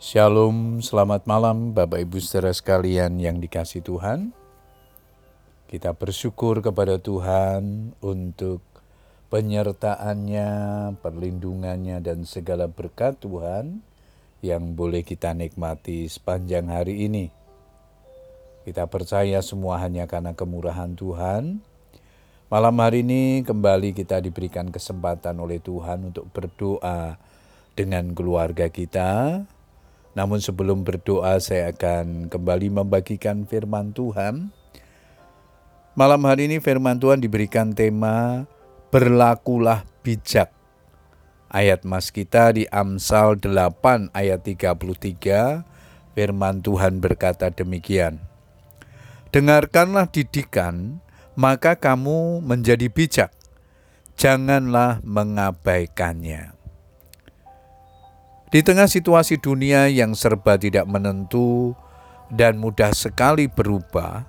Shalom, selamat malam Bapak Ibu saudara sekalian yang dikasih Tuhan. Kita bersyukur kepada Tuhan untuk penyertaannya, perlindungannya, dan segala berkat Tuhan yang boleh kita nikmati sepanjang hari ini. Kita percaya semua hanya karena kemurahan Tuhan. Malam hari ini kembali kita diberikan kesempatan oleh Tuhan untuk berdoa dengan keluarga kita, namun sebelum berdoa saya akan kembali membagikan firman Tuhan. Malam hari ini firman Tuhan diberikan tema Berlakulah bijak. Ayat mas kita di Amsal 8 ayat 33 firman Tuhan berkata demikian. Dengarkanlah didikan, maka kamu menjadi bijak. Janganlah mengabaikannya. Di tengah situasi dunia yang serba tidak menentu dan mudah sekali berubah,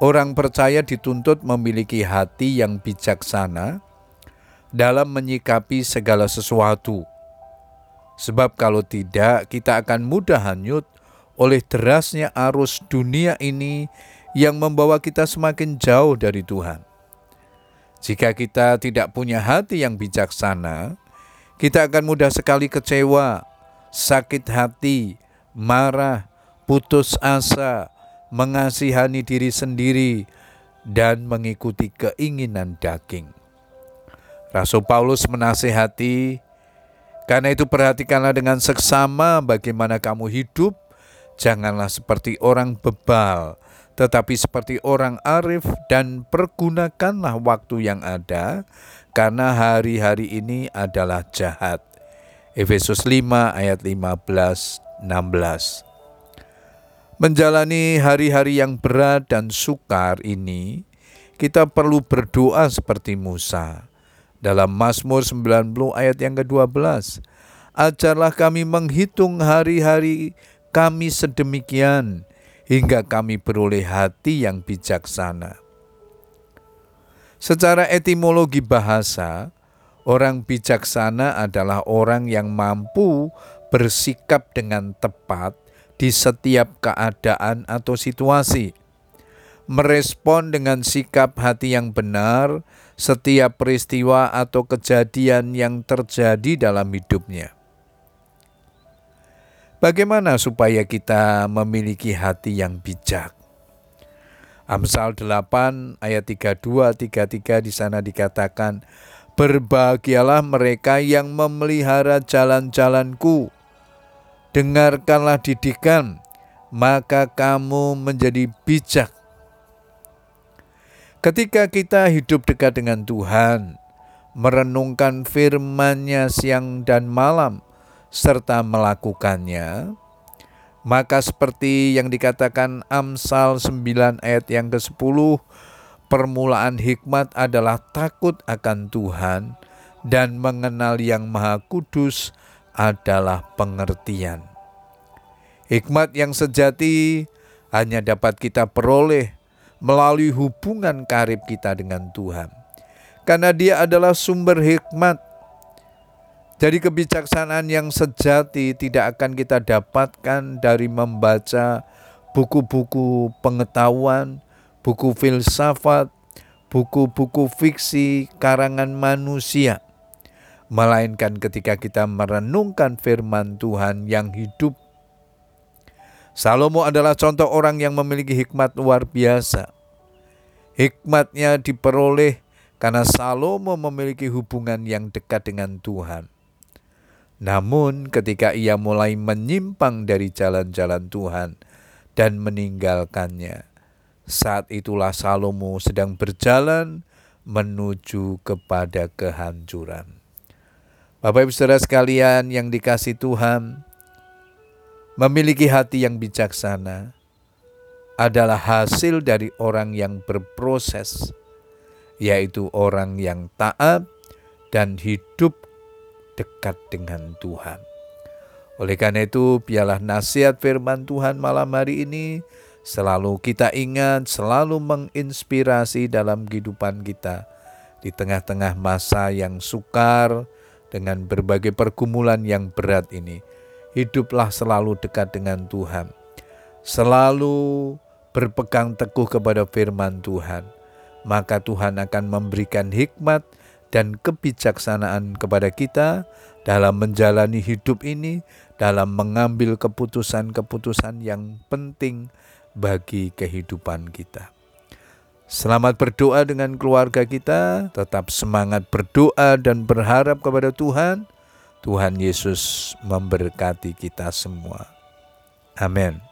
orang percaya dituntut memiliki hati yang bijaksana dalam menyikapi segala sesuatu. Sebab kalau tidak, kita akan mudah hanyut oleh derasnya arus dunia ini yang membawa kita semakin jauh dari Tuhan. Jika kita tidak punya hati yang bijaksana, kita akan mudah sekali kecewa, sakit hati, marah, putus asa, mengasihani diri sendiri, dan mengikuti keinginan daging. Rasul Paulus menasihati, karena itu perhatikanlah dengan seksama bagaimana kamu hidup, janganlah seperti orang bebal, tetapi seperti orang arif dan pergunakanlah waktu yang ada, karena hari-hari ini adalah jahat. Efesus 5 ayat 15 16. Menjalani hari-hari yang berat dan sukar ini, kita perlu berdoa seperti Musa. Dalam Mazmur 90 ayat yang ke-12, ajarlah kami menghitung hari-hari kami sedemikian hingga kami beroleh hati yang bijaksana. Secara etimologi bahasa, Orang bijaksana adalah orang yang mampu bersikap dengan tepat di setiap keadaan atau situasi, merespon dengan sikap hati yang benar setiap peristiwa atau kejadian yang terjadi dalam hidupnya. Bagaimana supaya kita memiliki hati yang bijak? Amsal 8 ayat 32 33 di sana dikatakan Berbahagialah mereka yang memelihara jalan-jalanku. Dengarkanlah didikan, maka kamu menjadi bijak. Ketika kita hidup dekat dengan Tuhan, merenungkan firman-Nya siang dan malam, serta melakukannya, maka seperti yang dikatakan Amsal 9 ayat yang ke-10, Permulaan hikmat adalah takut akan Tuhan dan mengenal Yang Maha Kudus adalah pengertian. Hikmat yang sejati hanya dapat kita peroleh melalui hubungan karib kita dengan Tuhan. Karena dia adalah sumber hikmat. Jadi kebijaksanaan yang sejati tidak akan kita dapatkan dari membaca buku-buku pengetahuan, buku filsafat, buku-buku fiksi karangan manusia, melainkan ketika kita merenungkan firman Tuhan yang hidup. Salomo adalah contoh orang yang memiliki hikmat luar biasa. Hikmatnya diperoleh karena Salomo memiliki hubungan yang dekat dengan Tuhan. Namun, ketika ia mulai menyimpang dari jalan-jalan Tuhan dan meninggalkannya, saat itulah Salomo sedang berjalan menuju kepada kehancuran. Bapak Ibu Saudara sekalian yang dikasih Tuhan, memiliki hati yang bijaksana adalah hasil dari orang yang berproses, yaitu orang yang taat dan hidup dekat dengan Tuhan. Oleh karena itu, biarlah nasihat firman Tuhan malam hari ini selalu kita ingat, selalu menginspirasi dalam kehidupan kita di tengah-tengah masa yang sukar dengan berbagai pergumulan yang berat ini. hiduplah selalu dekat dengan Tuhan. Selalu berpegang teguh kepada firman Tuhan. Maka Tuhan akan memberikan hikmat dan kebijaksanaan kepada kita dalam menjalani hidup ini, dalam mengambil keputusan-keputusan yang penting bagi kehidupan kita. Selamat berdoa dengan keluarga kita, tetap semangat berdoa dan berharap kepada Tuhan. Tuhan Yesus memberkati kita semua. Amin.